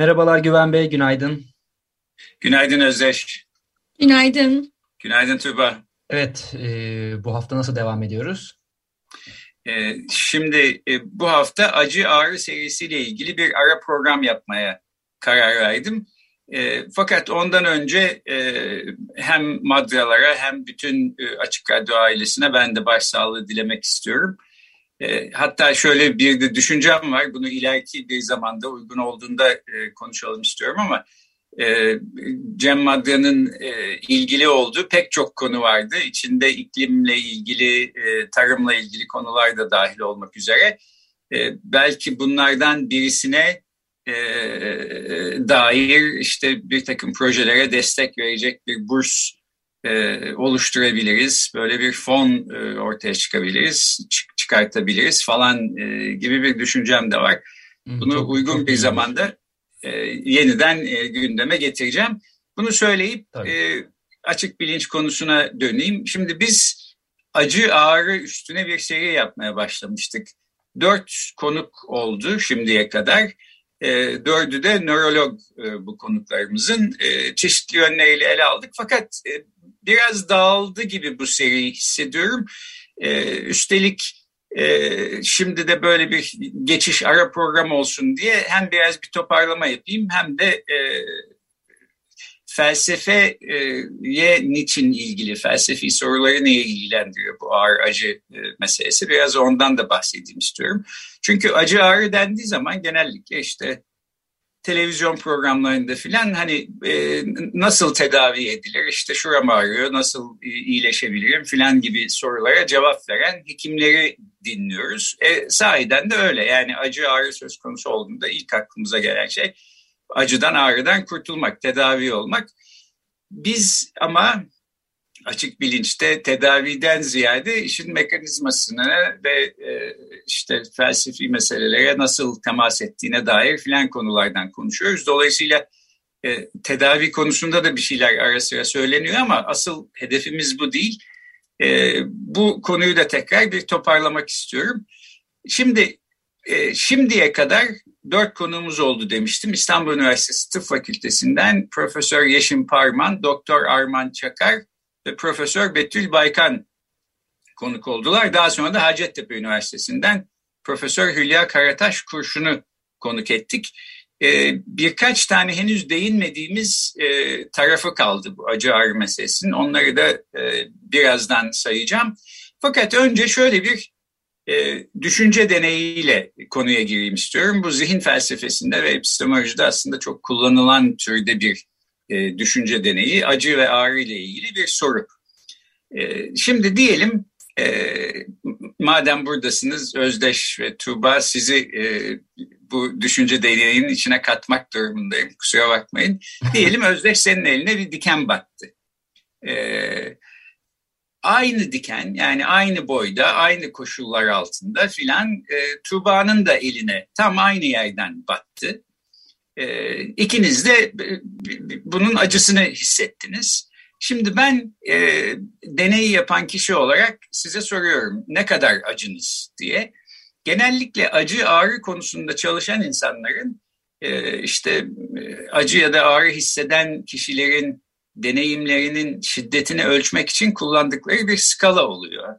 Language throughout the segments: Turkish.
Merhabalar Güven Bey, günaydın. Günaydın Özdeş. Günaydın. Günaydın Tuba. Evet, e, bu hafta nasıl devam ediyoruz? E, şimdi e, bu hafta acı ağrı serisiyle ilgili bir ara program yapmaya karar verdim. E, fakat ondan önce e, hem madralara hem bütün e, Açık Radyo ailesine ben de başsağlığı dilemek istiyorum. E, hatta şöyle bir de düşüncem var. Bunu ileriki bir zamanda uygun olduğunda e, konuşalım istiyorum ama e, Cem Madra'nın ilgili olduğu pek çok konu vardı. İçinde iklimle ilgili, tarımla ilgili konular da dahil olmak üzere. Belki bunlardan birisine dair işte bir takım projelere destek verecek bir burs oluşturabiliriz. Böyle bir fon ortaya çıkabiliriz, çık, çıkartabiliriz falan e, gibi bir düşüncem de var. Bunu çok, uygun çok bir zamanda e, yeniden e, gündeme getireceğim. Bunu söyleyip e, açık bilinç konusuna döneyim. Şimdi biz acı ağrı üstüne bir seri yapmaya başlamıştık. Dört konuk oldu şimdiye kadar. E, dördü de nörolog e, bu konuklarımızın e, çeşitli yönleriyle ele aldık. Fakat e, biraz dağıldı gibi bu seri hissediyorum. E, üstelik e, şimdi de böyle bir geçiş ara program olsun diye hem biraz bir toparlama yapayım hem de e, felsefeye niçin ilgili, felsefi soruları neye ilgilendiriyor bu ağır acı e, meselesi? Biraz ondan da bahsedeyim istiyorum. Çünkü acı ağrı dendiği zaman genellikle işte televizyon programlarında filan hani e, nasıl tedavi edilir, işte şuram ağrıyor, nasıl iyileşebilirim filan gibi sorulara cevap veren hekimleri dinliyoruz. E, sahiden de öyle yani acı ağrı söz konusu olduğunda ilk aklımıza gelen şey acıdan ağrıdan kurtulmak, tedavi olmak. Biz ama açık bilinçte tedaviden ziyade işin mekanizmasını ve e, işte felsefi meselelere nasıl temas ettiğine dair filan konulardan konuşuyoruz. Dolayısıyla e, tedavi konusunda da bir şeyler ara sıra söyleniyor ama asıl hedefimiz bu değil. E, bu konuyu da tekrar bir toparlamak istiyorum. Şimdi şimdiye kadar dört konuğumuz oldu demiştim. İstanbul Üniversitesi Tıp Fakültesinden Profesör Yeşim Parman, Doktor Arman Çakar ve Profesör Betül Baykan konuk oldular. Daha sonra da Hacettepe Üniversitesi'nden Profesör Hülya Karataş Kurşun'u konuk ettik. Ee, birkaç tane henüz değinmediğimiz e, tarafı kaldı bu acı ağrı meselesinin. Onları da e, birazdan sayacağım. Fakat önce şöyle bir e, düşünce deneyiyle konuya gireyim istiyorum. Bu zihin felsefesinde ve epistemolojide aslında çok kullanılan türde bir e, düşünce deneyi. Acı ve ağrı ile ilgili bir soru. E, şimdi diyelim e, madem buradasınız Özdeş ve Tuğba sizi e, bu düşünce deneyinin içine katmak durumundayım. Kusura bakmayın. Diyelim Özdeş senin eline bir diken battı. Evet aynı diken yani aynı boyda aynı koşullar altında filan e, Tuğba'nın da eline tam aynı yerden battı. E, ikiniz de bunun acısını hissettiniz. Şimdi ben e, deneyi yapan kişi olarak size soruyorum ne kadar acınız diye. Genellikle acı ağrı konusunda çalışan insanların e, işte e, acı ya da ağrı hisseden kişilerin deneyimlerinin şiddetini ölçmek için kullandıkları bir skala oluyor.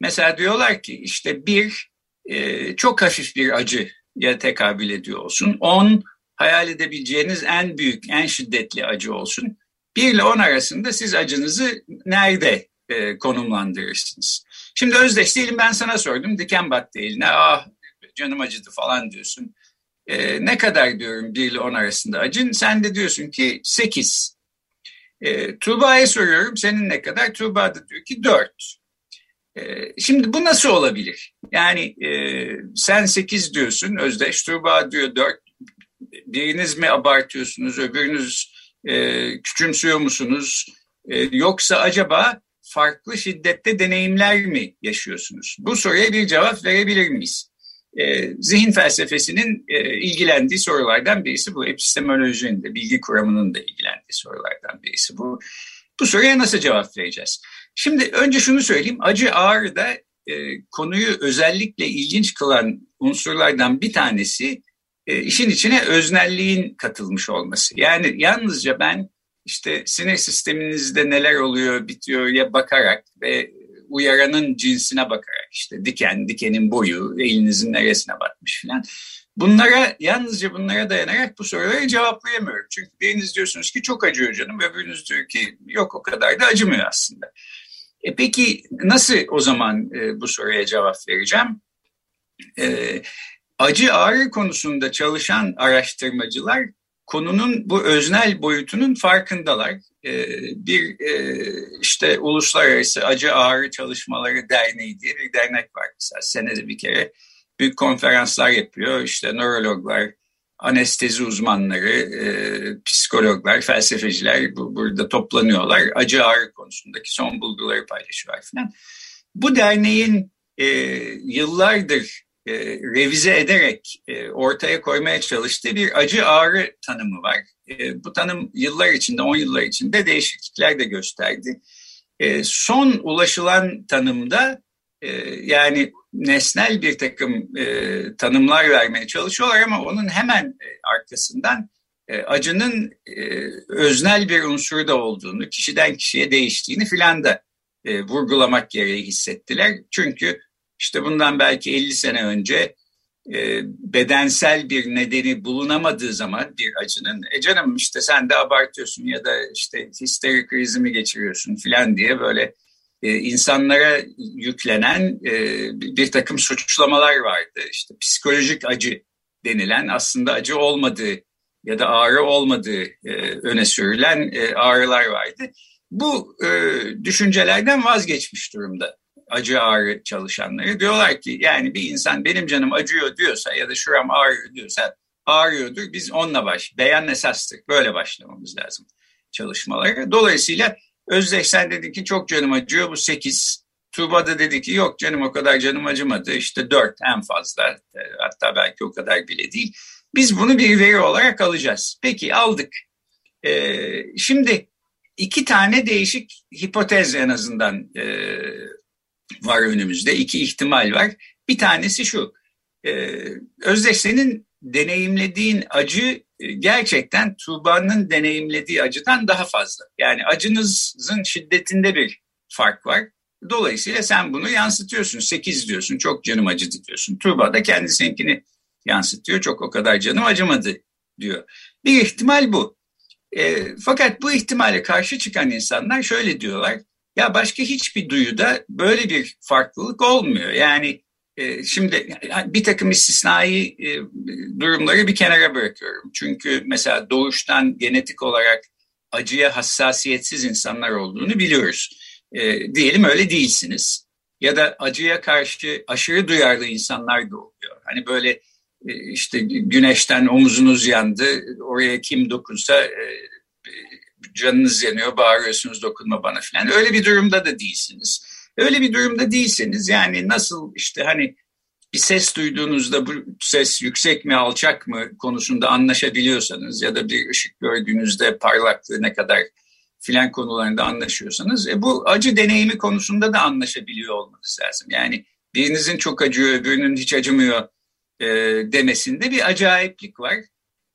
Mesela diyorlar ki işte bir e, çok hafif bir acıya tekabül ediyor olsun. On hayal edebileceğiniz en büyük, en şiddetli acı olsun. Bir ile on arasında siz acınızı nerede e, konumlandırırsınız? Şimdi Özdeş diyelim ben sana sordum. Diken battı eline. Ah canım acıdı falan diyorsun. E, ne kadar diyorum bir ile on arasında acın? Sen de diyorsun ki sekiz. E, Tuğba'ya soruyorum senin ne kadar? Tuğba da diyor ki dört. Şimdi bu nasıl olabilir? Yani sen 8 diyorsun, Özdeş Tuğba diyor 4. Biriniz mi abartıyorsunuz, öbürünüz küçümsüyor musunuz? Yoksa acaba farklı şiddette deneyimler mi yaşıyorsunuz? Bu soruya bir cevap verebilir miyiz? E, zihin felsefesinin e, ilgilendiği sorulardan birisi bu. Epistemolojinin de, bilgi kuramının da ilgilendiği sorulardan birisi bu. Bu soruya nasıl cevap vereceğiz? Şimdi önce şunu söyleyeyim. Acı ağrı da e, konuyu özellikle ilginç kılan unsurlardan bir tanesi e, işin içine öznelliğin katılmış olması. Yani yalnızca ben işte sinir sisteminizde neler oluyor bitiyor ya bakarak ve uyaranın cinsine bakarak işte diken, dikenin boyu, elinizin neresine batmış filan. Bunlara yalnızca bunlara dayanarak bu soruları cevaplayamıyorum. Çünkü biriniz diyorsunuz ki çok acıyor canım, öbürünüz diyor ki yok o kadar da acımıyor aslında. E peki nasıl o zaman e, bu soruya cevap vereceğim? E, acı ağrı konusunda çalışan araştırmacılar konunun bu öznel boyutunun farkındalar. Ee, bir e, işte Uluslararası Acı Ağrı Çalışmaları Derneği diye bir dernek var mesela senede bir kere büyük konferanslar yapıyor. İşte nörologlar, anestezi uzmanları, e, psikologlar, felsefeciler bu, burada toplanıyorlar. Acı ağrı konusundaki son bulguları paylaşıyorlar falan. Bu derneğin e, yıllardır e, revize ederek e, ortaya koymaya çalıştığı bir acı ağrı tanımı var. E, bu tanım yıllar içinde, on yıllar içinde değişiklikler de gösterdi. E, son ulaşılan tanımda e, yani nesnel bir takım e, tanımlar vermeye çalışıyorlar ama onun hemen e, arkasından e, acının e, öznel bir unsuru da olduğunu, kişiden kişiye değiştiğini filan da e, vurgulamak gereği hissettiler. Çünkü işte bundan belki 50 sene önce e, bedensel bir nedeni bulunamadığı zaman bir acının e canım işte sen de abartıyorsun ya da işte histeri krizi geçiriyorsun filan diye böyle e, insanlara yüklenen e, bir takım suçlamalar vardı. İşte psikolojik acı denilen aslında acı olmadığı ya da ağrı olmadığı e, öne sürülen e, ağrılar vardı. Bu e, düşüncelerden vazgeçmiş durumda acı ağrı çalışanları diyorlar ki yani bir insan benim canım acıyor diyorsa ya da şuram ağrıyor diyorsa ağrıyordur. Biz onunla baş, beyan esastır. Böyle başlamamız lazım çalışmalara. Dolayısıyla Özdeş sen dedin ki çok canım acıyor bu 8. Tuğba da dedi ki yok canım o kadar canım acımadı işte 4 en fazla hatta belki o kadar bile değil. Biz bunu bir veri olarak alacağız. Peki aldık. Ee, şimdi iki tane değişik hipotez en azından e, var önümüzde. İki ihtimal var. Bir tanesi şu. E, Özdeş senin deneyimlediğin acı e, gerçekten Tuğba'nın deneyimlediği acıdan daha fazla. Yani acınızın şiddetinde bir fark var. Dolayısıyla sen bunu yansıtıyorsun. Sekiz diyorsun, çok canım acıdı diyorsun. Tuğba da kendisinkini yansıtıyor. Çok o kadar canım acımadı diyor. Bir ihtimal bu. E, fakat bu ihtimale karşı çıkan insanlar şöyle diyorlar. Ya başka hiçbir duyuda böyle bir farklılık olmuyor. Yani e, şimdi bir takım istisnai e, durumları bir kenara bırakıyorum. Çünkü mesela doğuştan genetik olarak acıya hassasiyetsiz insanlar olduğunu biliyoruz. E, diyelim öyle değilsiniz. Ya da acıya karşı aşırı duyarlı insanlar da oluyor. Hani böyle e, işte güneşten omuzunuz yandı, oraya kim dokunsa e, canınız yanıyor, bağırıyorsunuz dokunma bana falan. Öyle bir durumda da değilsiniz. Öyle bir durumda değilseniz yani nasıl işte hani bir ses duyduğunuzda bu ses yüksek mi alçak mı konusunda anlaşabiliyorsanız ya da bir ışık gördüğünüzde parlaklığı ne kadar filan konularında anlaşıyorsanız e, bu acı deneyimi konusunda da anlaşabiliyor olmanız lazım. Yani birinizin çok acıyor öbürünün hiç acımıyor e, demesinde bir acayiplik var.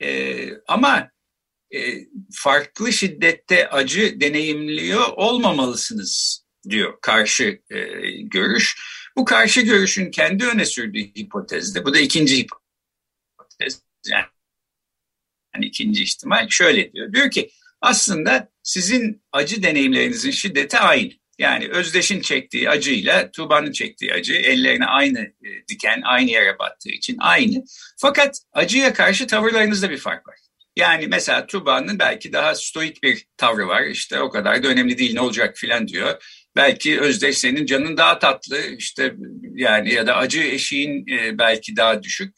E, ama farklı şiddette acı deneyimliyor olmamalısınız diyor karşı e, görüş. Bu karşı görüşün kendi öne sürdüğü hipotezde, bu da ikinci hipotez, yani, yani ikinci ihtimal şöyle diyor. Diyor ki aslında sizin acı deneyimlerinizin şiddeti aynı. Yani Özdeş'in çektiği acıyla Tuğba'nın çektiği acı ellerine aynı e, diken, aynı yere battığı için aynı. Fakat acıya karşı tavırlarınızda bir fark var. Yani mesela Tuba'nın belki daha stoik bir tavrı var. İşte o kadar da önemli değil ne olacak filan diyor. Belki Özdeş senin canın daha tatlı işte yani ya da acı eşiğin e, belki daha düşük.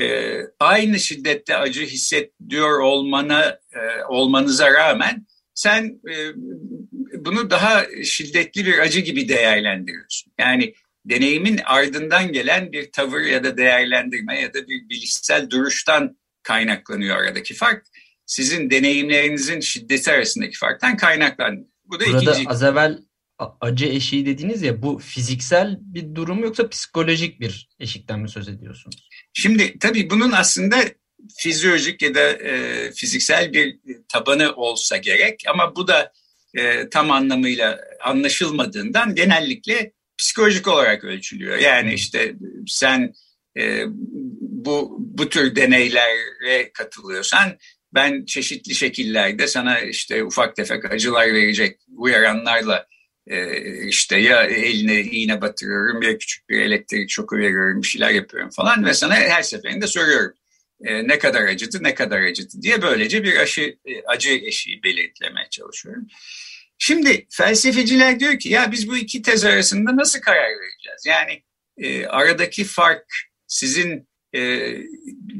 E, aynı şiddette acı hissediyor olmana e, olmanıza rağmen sen bunu daha şiddetli bir acı gibi değerlendiriyorsun. Yani deneyimin ardından gelen bir tavır ya da değerlendirme ya da bir bilişsel duruştan kaynaklanıyor aradaki fark. Sizin deneyimlerinizin şiddeti arasındaki farktan kaynaklanıyor. Bu da Burada ikinci... az evvel acı eşiği dediniz ya bu fiziksel bir durum yoksa psikolojik bir eşikten mi söz ediyorsunuz? Şimdi tabii bunun aslında fizyolojik ya da e, fiziksel bir tabanı olsa gerek ama bu da e, tam anlamıyla anlaşılmadığından genellikle psikolojik olarak ölçülüyor. Yani işte sen e, bu bu tür deneylere katılıyorsan ben çeşitli şekillerde sana işte ufak tefek acılar verecek uyaranlarla e, işte ya eline iğne batırıyorum ya küçük bir elektrik şoku veriyorum bir şeyler yapıyorum falan ve sana her seferinde soruyorum e, ne kadar acıdı ne kadar acıdı diye böylece bir aşı e, acı eşiği belirtlemeye çalışıyorum. Şimdi felsefeciler diyor ki ya biz bu iki tez arasında nasıl karar vereceğiz? Yani e, aradaki fark sizin e,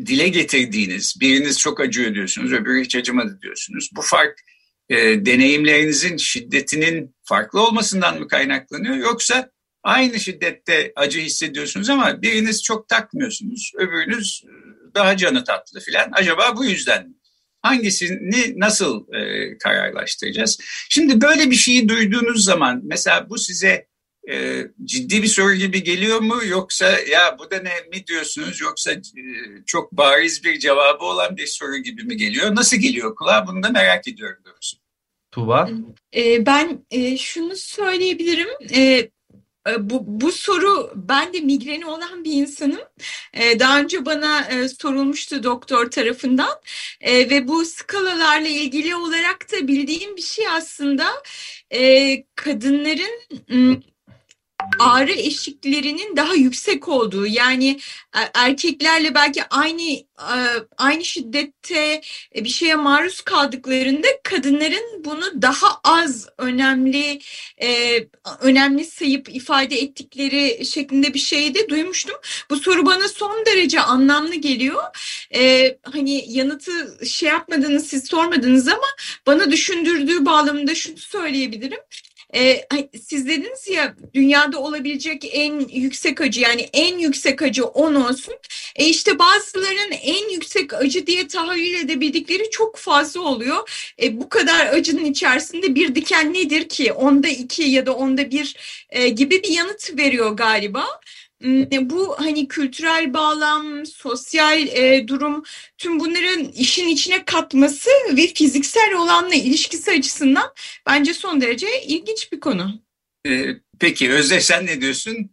dile getirdiğiniz, biriniz çok acıyor diyorsunuz, öbürü hiç acımadı diyorsunuz. Bu fark e, deneyimlerinizin şiddetinin farklı olmasından mı kaynaklanıyor yoksa aynı şiddette acı hissediyorsunuz ama biriniz çok takmıyorsunuz, öbürünüz daha canı tatlı filan. Acaba bu yüzden mi? Hangisini nasıl e, kararlaştıracağız? Şimdi böyle bir şeyi duyduğunuz zaman mesela bu size e, ciddi bir soru gibi geliyor mu yoksa ya bu da ne mi diyorsunuz yoksa e, çok bariz bir cevabı olan bir soru gibi mi geliyor? Nasıl geliyor kulağa bunu da merak ediyorum doğrusu. Tuba? E, ben e, şunu söyleyebilirim. E, e, bu, bu soru ben de migreni olan bir insanım. E, daha önce bana e, sorulmuştu doktor tarafından ve bu skalalarla ilgili olarak da bildiğim bir şey aslında kadınların ağrı eşiklerinin daha yüksek olduğu yani e, erkeklerle belki aynı e, aynı şiddette bir şeye maruz kaldıklarında kadınların bunu daha az önemli e, önemli sayıp ifade ettikleri şeklinde bir şey de duymuştum. Bu soru bana son derece anlamlı geliyor. Hani yanıtı şey yapmadınız siz sormadınız ama bana düşündürdüğü bağlamında şunu söyleyebilirim. E, siz dediniz ya dünyada olabilecek en yüksek acı yani en yüksek acı 10 olsun. E işte bazılarının en yüksek acı diye tahayyül edebildikleri çok fazla oluyor. E, bu kadar acının içerisinde bir diken nedir ki? Onda iki ya da onda bir e, gibi bir yanıt veriyor galiba. Hmm, bu hani kültürel bağlam, sosyal e, durum tüm bunların işin içine katması ve fiziksel olanla ilişkisi açısından bence son derece ilginç bir konu. Ee, peki Özde sen ne diyorsun?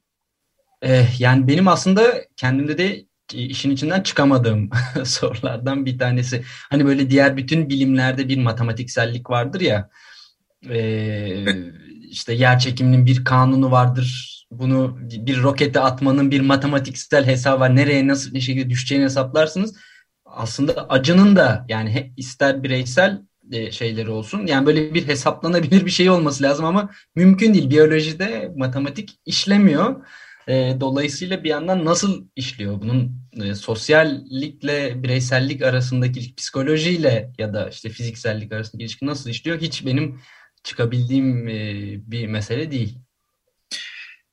Ee, yani benim aslında kendimde de işin içinden çıkamadığım sorulardan bir tanesi. Hani böyle diğer bütün bilimlerde bir matematiksellik vardır ya. E, işte yer çekiminin bir kanunu vardır bunu bir rokete atmanın bir matematiksel hesabı var. Nereye nasıl bir şekilde düşeceğini hesaplarsınız. Aslında acının da yani ister bireysel e, şeyleri olsun. Yani böyle bir hesaplanabilir bir şey olması lazım ama mümkün değil. Biyolojide matematik işlemiyor. E, dolayısıyla bir yandan nasıl işliyor? Bunun e, sosyallikle bireysellik arasındaki psikolojiyle ya da işte fiziksellik arasındaki ilişki nasıl işliyor? Hiç benim çıkabildiğim bir mesele değil.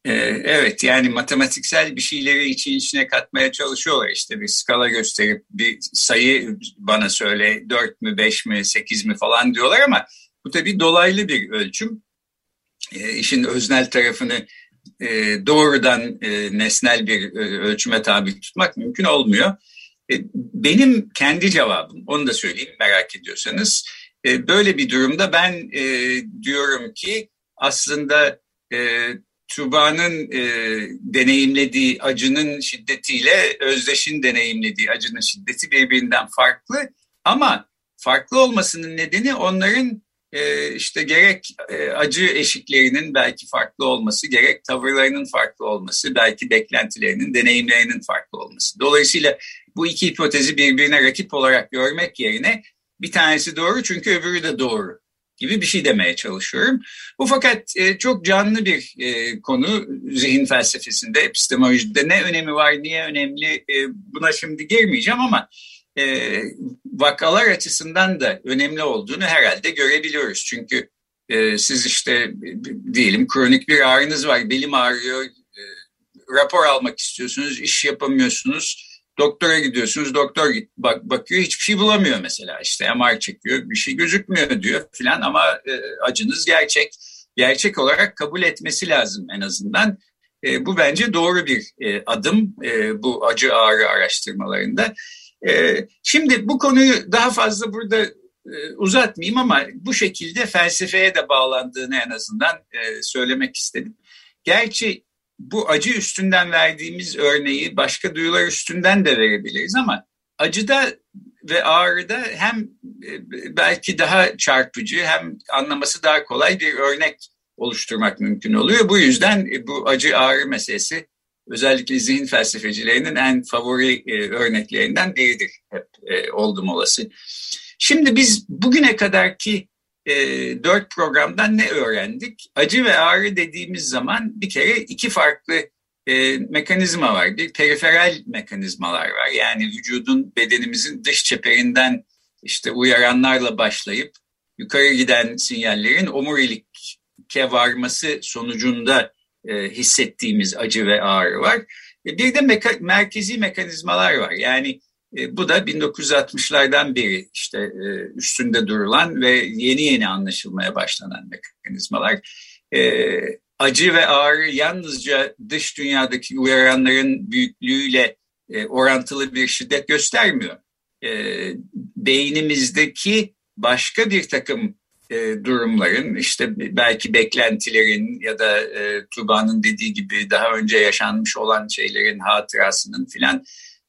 Ee, evet yani matematiksel bir şeyleri için içine katmaya çalışıyorlar işte bir skala gösterip bir sayı bana söyle 4 mü 5 mi 8 mi falan diyorlar ama bu tabii dolaylı bir ölçüm. E, işin öznel tarafını e, doğrudan e, nesnel bir e, ölçüme tabi tutmak mümkün olmuyor. Benim kendi cevabım onu da söyleyeyim merak ediyorsanız böyle bir durumda ben diyorum ki aslında Tuba'nın e, deneyimlediği acının şiddetiyle Özdeş'in deneyimlediği acının şiddeti birbirinden farklı. Ama farklı olmasının nedeni onların e, işte gerek e, acı eşiklerinin belki farklı olması, gerek tavırlarının farklı olması, belki beklentilerinin, deneyimlerinin farklı olması. Dolayısıyla bu iki hipotezi birbirine rakip olarak görmek yerine bir tanesi doğru çünkü öbürü de doğru gibi bir şey demeye çalışıyorum. Bu fakat e, çok canlı bir e, konu zihin felsefesinde, epistemolojide ne önemi var, niye önemli e, buna şimdi girmeyeceğim ama e, vakalar açısından da önemli olduğunu herhalde görebiliyoruz. Çünkü e, siz işte diyelim kronik bir ağrınız var, belim ağrıyor, e, rapor almak istiyorsunuz, iş yapamıyorsunuz Doktora gidiyorsunuz, doktor bak, bakıyor hiçbir şey bulamıyor mesela. işte MR çekiyor, bir şey gözükmüyor diyor filan ama e, acınız gerçek. Gerçek olarak kabul etmesi lazım en azından. E, bu bence doğru bir e, adım e, bu acı ağrı araştırmalarında. E, şimdi bu konuyu daha fazla burada e, uzatmayayım ama bu şekilde felsefeye de bağlandığını en azından e, söylemek istedim. Gerçi bu acı üstünden verdiğimiz örneği başka duyular üstünden de verebiliriz ama acıda ve ağrıda hem e, belki daha çarpıcı hem anlaması daha kolay bir örnek oluşturmak mümkün oluyor. Bu yüzden e, bu acı ağrı meselesi özellikle zihin felsefecilerinin en favori e, örneklerinden biridir hep oldum olası. Şimdi biz bugüne kadarki e, dört programdan ne öğrendik? Acı ve ağrı dediğimiz zaman bir kere iki farklı e, mekanizma var. Bir periferal mekanizmalar var. Yani vücudun bedenimizin dış çeperinden işte uyaranlarla başlayıp yukarı giden sinyallerin omurilikke varması sonucunda e, hissettiğimiz acı ve ağrı var. E, bir de meka- merkezi mekanizmalar var. Yani bu da 1960'lardan beri işte e, üstünde durulan ve yeni yeni anlaşılmaya başlanan mekanizmalar. E, acı ve ağrı yalnızca dış dünyadaki uyaranların büyüklüğüyle e, orantılı bir şiddet göstermiyor. E, beynimizdeki başka bir takım e, durumların işte belki beklentilerin ya da e, Tuba'nın dediği gibi daha önce yaşanmış olan şeylerin hatırasının filan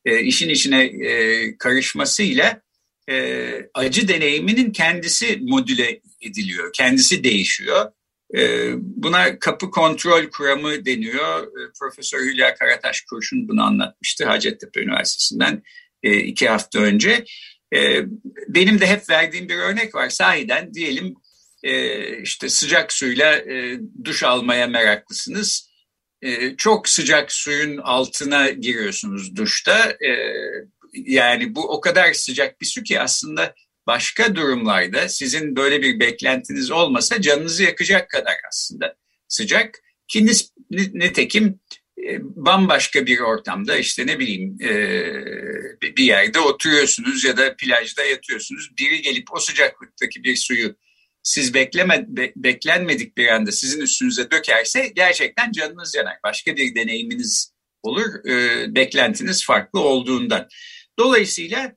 e, işin içine e, karışmasıyla e, acı deneyiminin kendisi modüle ediliyor, kendisi değişiyor. E, buna kapı kontrol kuramı deniyor. E, Profesör Hülya Karataş Kurşun bunu anlatmıştı Hacettepe Üniversitesi'nden e, iki hafta önce. E, benim de hep verdiğim bir örnek var. Sahiden diyelim e, işte sıcak suyla e, duş almaya meraklısınız e, çok sıcak suyun altına giriyorsunuz duşta. E, yani bu o kadar sıcak bir su ki aslında başka durumlarda sizin böyle bir beklentiniz olmasa canınızı yakacak kadar aslında sıcak. Ki nitekim e, bambaşka bir ortamda işte ne bileyim e, bir yerde oturuyorsunuz ya da plajda yatıyorsunuz. Biri gelip o sıcaklıktaki bir suyu siz bekleme, be, beklenmedik bir anda sizin üstünüze dökerse gerçekten canınız yanar. Başka bir deneyiminiz olur, e, beklentiniz farklı olduğundan. Dolayısıyla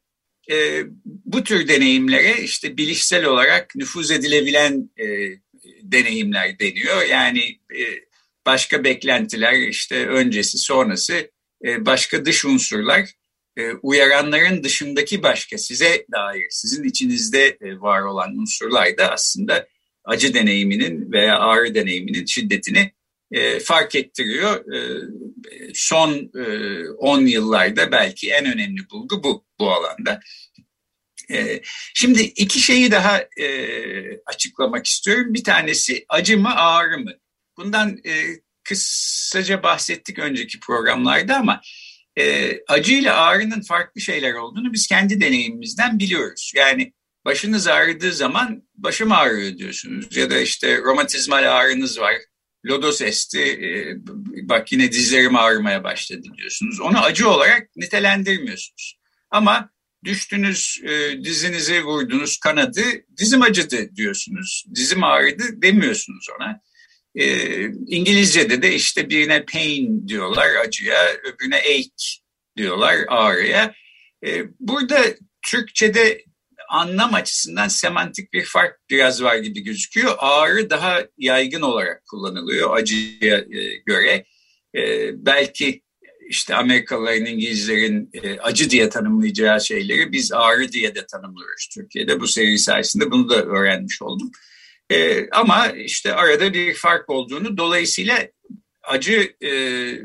e, bu tür deneyimlere işte bilişsel olarak nüfuz edilebilen e, deneyimler deniyor. Yani e, başka beklentiler işte öncesi sonrası e, başka dış unsurlar e, uyaranların dışındaki başka size dair, sizin içinizde e, var olan unsurlar da aslında acı deneyiminin veya ağrı deneyiminin şiddetini e, fark ettiriyor. son 10 yıllarda belki en önemli bulgu bu bu alanda. şimdi iki şeyi daha açıklamak istiyorum. Bir tanesi acı mı ağrı mı? Bundan kısaca bahsettik önceki programlarda ama e, acı ile ağrının farklı şeyler olduğunu biz kendi deneyimimizden biliyoruz. Yani başınız ağrıdığı zaman başım ağrıyor diyorsunuz ya da işte romatizmal ağrınız var. Lodos esti, e, bak yine dizlerim ağrımaya başladı diyorsunuz. Onu acı olarak nitelendirmiyorsunuz. Ama düştünüz, e, dizinizi vurdunuz, kanadı, dizim acıdı diyorsunuz. Dizim ağrıdı demiyorsunuz ona. E, İngilizce'de de işte birine pain diyorlar acıya, öbürüne ache diyorlar ağrıya. E, burada Türkçe'de anlam açısından semantik bir fark biraz var gibi gözüküyor. Ağrı daha yaygın olarak kullanılıyor acıya e, göre. E, belki işte Amerikalıların, İngilizlerin e, acı diye tanımlayacağı şeyleri biz ağrı diye de tanımlıyoruz Türkiye'de. Bu seri sayesinde bunu da öğrenmiş oldum. E, ama işte arada bir fark olduğunu dolayısıyla acı e, e,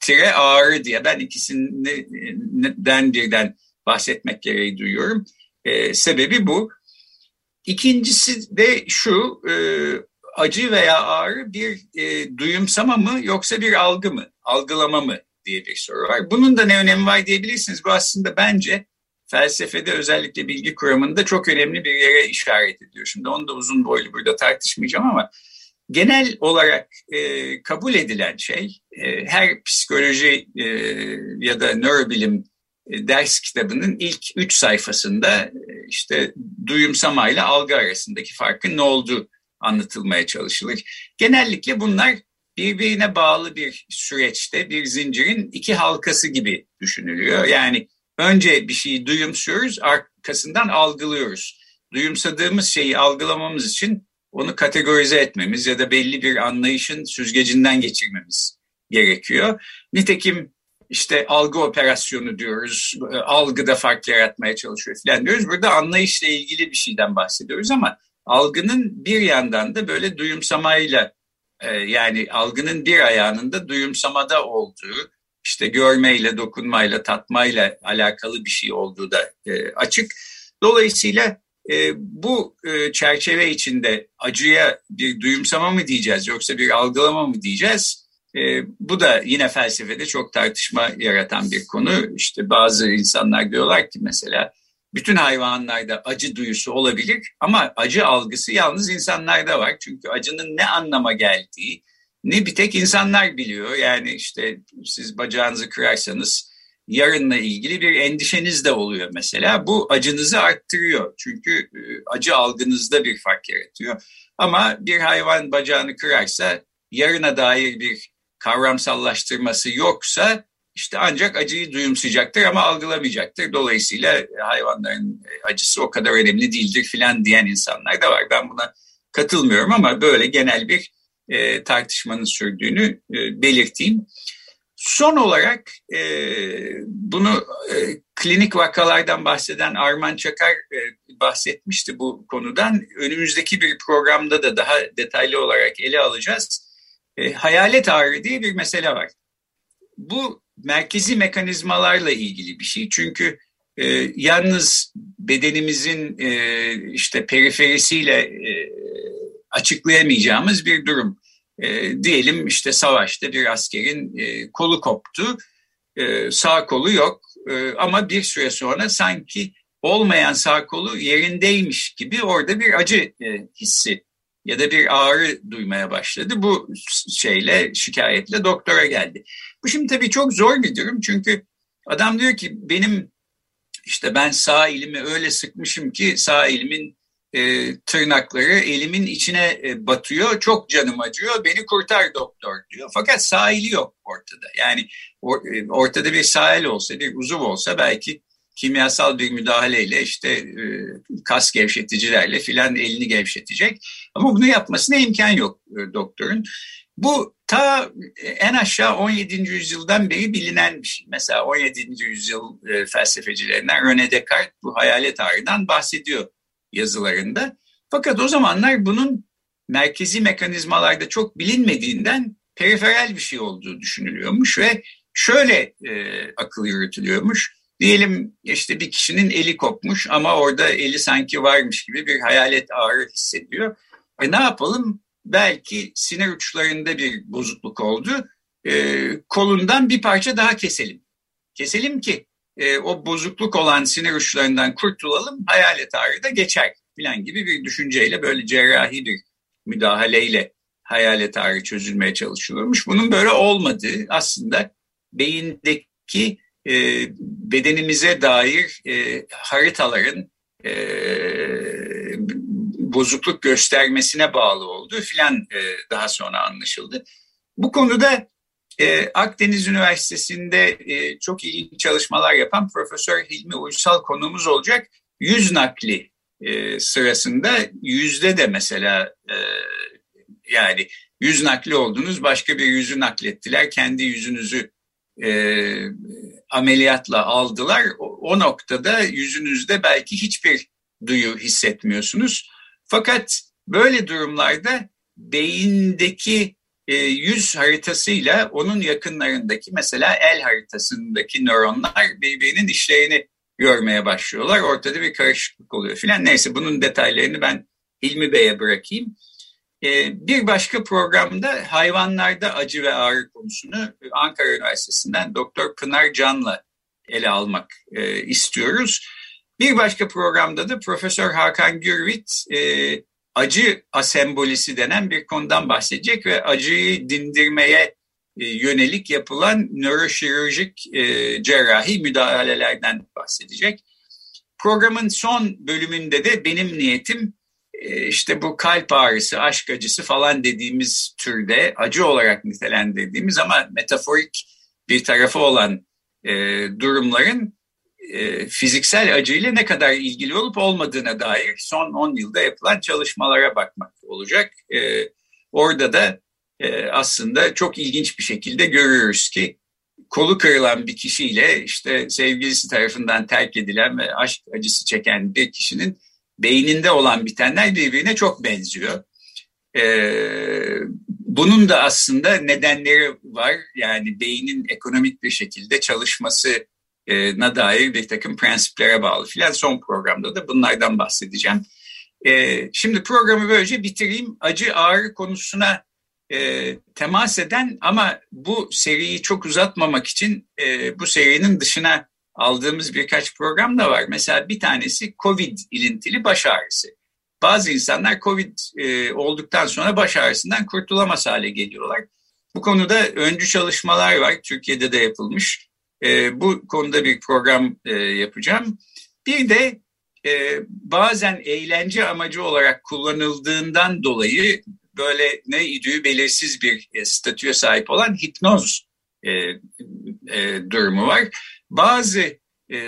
tire ağrı diye ben ikisinden birden bahsetmek gereği duyuyorum. E, sebebi bu. İkincisi de şu, e, acı veya ağrı bir e, duyumsama mı yoksa bir algı mı, algılama mı diye bir soru var. Bunun da ne önemi var diyebilirsiniz. Bu aslında bence felsefede özellikle bilgi kuramında çok önemli bir yere işaret ediyor. Şimdi onu da uzun boylu burada tartışmayacağım ama genel olarak e, kabul edilen şey e, her psikoloji e, ya da nörobilim e, ders kitabının ilk üç sayfasında e, işte duyumsamayla algı arasındaki farkın ne olduğu anlatılmaya çalışılır. Genellikle bunlar birbirine bağlı bir süreçte bir zincirin iki halkası gibi düşünülüyor. Yani önce bir şeyi duyumsuyoruz, arkasından algılıyoruz. Duyumsadığımız şeyi algılamamız için onu kategorize etmemiz ya da belli bir anlayışın süzgecinden geçirmemiz gerekiyor. Nitekim işte algı operasyonu diyoruz, algıda fark yaratmaya çalışıyor falan diyoruz. Burada anlayışla ilgili bir şeyden bahsediyoruz ama algının bir yandan da böyle duyumsamayla e, yani algının bir ayağının da duyumsamada olduğu, işte görmeyle, dokunmayla, tatmayla alakalı bir şey olduğu da e, açık. Dolayısıyla e, bu e, çerçeve içinde acıya bir duyumsama mı diyeceğiz yoksa bir algılama mı diyeceğiz? E, bu da yine felsefede çok tartışma yaratan bir konu. İşte bazı insanlar diyorlar ki mesela bütün hayvanlarda acı duyusu olabilir ama acı algısı yalnız insanlarda var. Çünkü acının ne anlama geldiği ne bir tek insanlar biliyor. Yani işte siz bacağınızı kırarsanız yarınla ilgili bir endişeniz de oluyor mesela. Bu acınızı arttırıyor. Çünkü e, acı algınızda bir fark yaratıyor. Ama bir hayvan bacağını kırarsa yarına dair bir kavramsallaştırması yoksa işte ancak acıyı duyumsayacaktır ama algılamayacaktır. Dolayısıyla hayvanların acısı o kadar önemli değildir filan diyen insanlar da var. Ben buna katılmıyorum ama böyle genel bir e, tartışmanın sürdüğünü e, belirteyim. Son olarak e, bunu e, klinik vakalardan bahseden Arman Çakar e, bahsetmişti bu konudan. Önümüzdeki bir programda da daha detaylı olarak ele alacağız. E, hayalet ağrı diye bir mesele var. Bu merkezi mekanizmalarla ilgili bir şey. Çünkü e, yalnız bedenimizin e, işte periferisiyle e, açıklayamayacağımız bir durum. E, diyelim işte savaşta bir askerin e, kolu koptu, e, sağ kolu yok e, ama bir süre sonra sanki olmayan sağ kolu yerindeymiş gibi orada bir acı e, hissi ya da bir ağrı duymaya başladı. Bu şeyle şikayetle doktora geldi. Bu şimdi tabii çok zor bir durum çünkü adam diyor ki benim işte ben sağ elimi öyle sıkmışım ki sağ elimin e, tırnakları elimin içine e, batıyor. Çok canım acıyor. Beni kurtar doktor diyor. Fakat sahili yok ortada. Yani or, e, ortada bir sahil olsa, bir uzuv olsa belki kimyasal bir müdahaleyle işte e, kas gevşeticilerle filan elini gevşetecek. Ama bunu yapmasına imkan yok e, doktorun. Bu ta en aşağı 17. yüzyıldan beri bilinen bir şey. Mesela 17. yüzyıl e, felsefecilerinden René Descartes bu hayalet ağrıdan bahsediyor yazılarında. Fakat o zamanlar bunun merkezi mekanizmalarda çok bilinmediğinden periferal bir şey olduğu düşünülüyormuş ve şöyle e, akıl yürütülüyormuş. Diyelim işte bir kişinin eli kopmuş ama orada eli sanki varmış gibi bir hayalet ağrı hissediyor. E ne yapalım? Belki sinir uçlarında bir bozukluk oldu. E, kolundan bir parça daha keselim. Keselim ki e, o bozukluk olan sinir uçlarından kurtulalım, hayalet ağrı da geçer filan gibi bir düşünceyle böyle cerrahi müdahaleyle hayalet ağrı çözülmeye çalışılıyormuş. Bunun böyle olmadığı aslında beyindeki e, bedenimize dair e, haritaların e, bozukluk göstermesine bağlı olduğu filan e, daha sonra anlaşıldı. Bu konuda e, Akdeniz Üniversitesi'nde e, çok ilginç çalışmalar yapan Profesör Hilmi Uysal konumuz olacak. Yüz nakli e, sırasında yüzde de mesela e, yani yüz nakli oldunuz başka bir yüzü naklettiler. Kendi yüzünüzü e, ameliyatla aldılar. O, o noktada yüzünüzde belki hiçbir duyu hissetmiyorsunuz. Fakat böyle durumlarda beyindeki e, yüz haritasıyla onun yakınlarındaki mesela el haritasındaki nöronlar birbirinin işlerini görmeye başlıyorlar. Ortada bir karışıklık oluyor filan. Neyse bunun detaylarını ben Hilmi Bey'e bırakayım. E, bir başka programda hayvanlarda acı ve ağrı konusunu Ankara Üniversitesi'nden Doktor Pınar Can'la ele almak e, istiyoruz. Bir başka programda da Profesör Hakan Gürvit e, acı asembolisi denen bir konudan bahsedecek ve acıyı dindirmeye e, yönelik yapılan nöroşirurjik e, cerrahi müdahalelerden bahsedecek. Programın son bölümünde de benim niyetim e, işte bu kalp ağrısı, aşk acısı falan dediğimiz türde acı olarak nitelendirdiğimiz ama metaforik bir tarafı olan durumların e, fiziksel acıyla ne kadar ilgili olup olmadığına dair son 10 yılda yapılan çalışmalara bakmak olacak. E, orada da e, aslında çok ilginç bir şekilde görüyoruz ki kolu kırılan bir kişiyle işte sevgilisi tarafından terk edilen ve aşk acısı çeken bir kişinin beyninde olan bitenler birbirine çok benziyor. Bunun da aslında nedenleri var. Yani beynin ekonomik bir şekilde çalışması na dair bir takım prensiplere bağlı filan son programda da bunlardan bahsedeceğim. E, şimdi programı böylece bitireyim. Acı ağrı konusuna e, temas eden ama bu seriyi çok uzatmamak için e, bu serinin dışına aldığımız birkaç program da var. Mesela bir tanesi COVID ilintili baş ağrısı. Bazı insanlar COVID e, olduktan sonra baş ağrısından kurtulamaz hale geliyorlar. Bu konuda öncü çalışmalar var. Türkiye'de de yapılmış. E, bu konuda bir program e, yapacağım. Bir de e, bazen eğlence amacı olarak kullanıldığından dolayı böyle ne idüğü belirsiz bir e, statüye sahip olan hipnoz durumu var. Bazı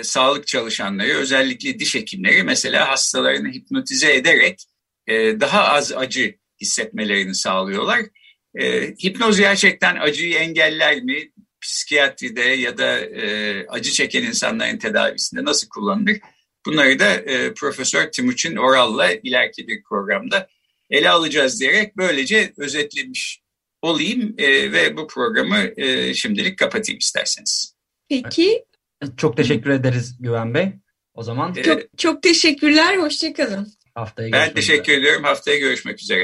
sağlık çalışanları özellikle diş hekimleri mesela hastalarını hipnotize ederek daha az acı hissetmelerini sağlıyorlar. E, hipnoz gerçekten acıyı engeller mi? Psikiyatride ya da e, acı çeken insanların tedavisinde nasıl kullanılır? Bunları da e, Profesör Timuçin Oral'la ileriki bir programda ele alacağız diyerek böylece özetlemiş olayım e, ve bu programı e, şimdilik kapatayım isterseniz. Peki. Çok teşekkür ederiz Güven Bey. O zaman çok, çok teşekkürler. Hoşçakalın. Haftaya ben teşekkür üzere. ediyorum. Haftaya görüşmek üzere.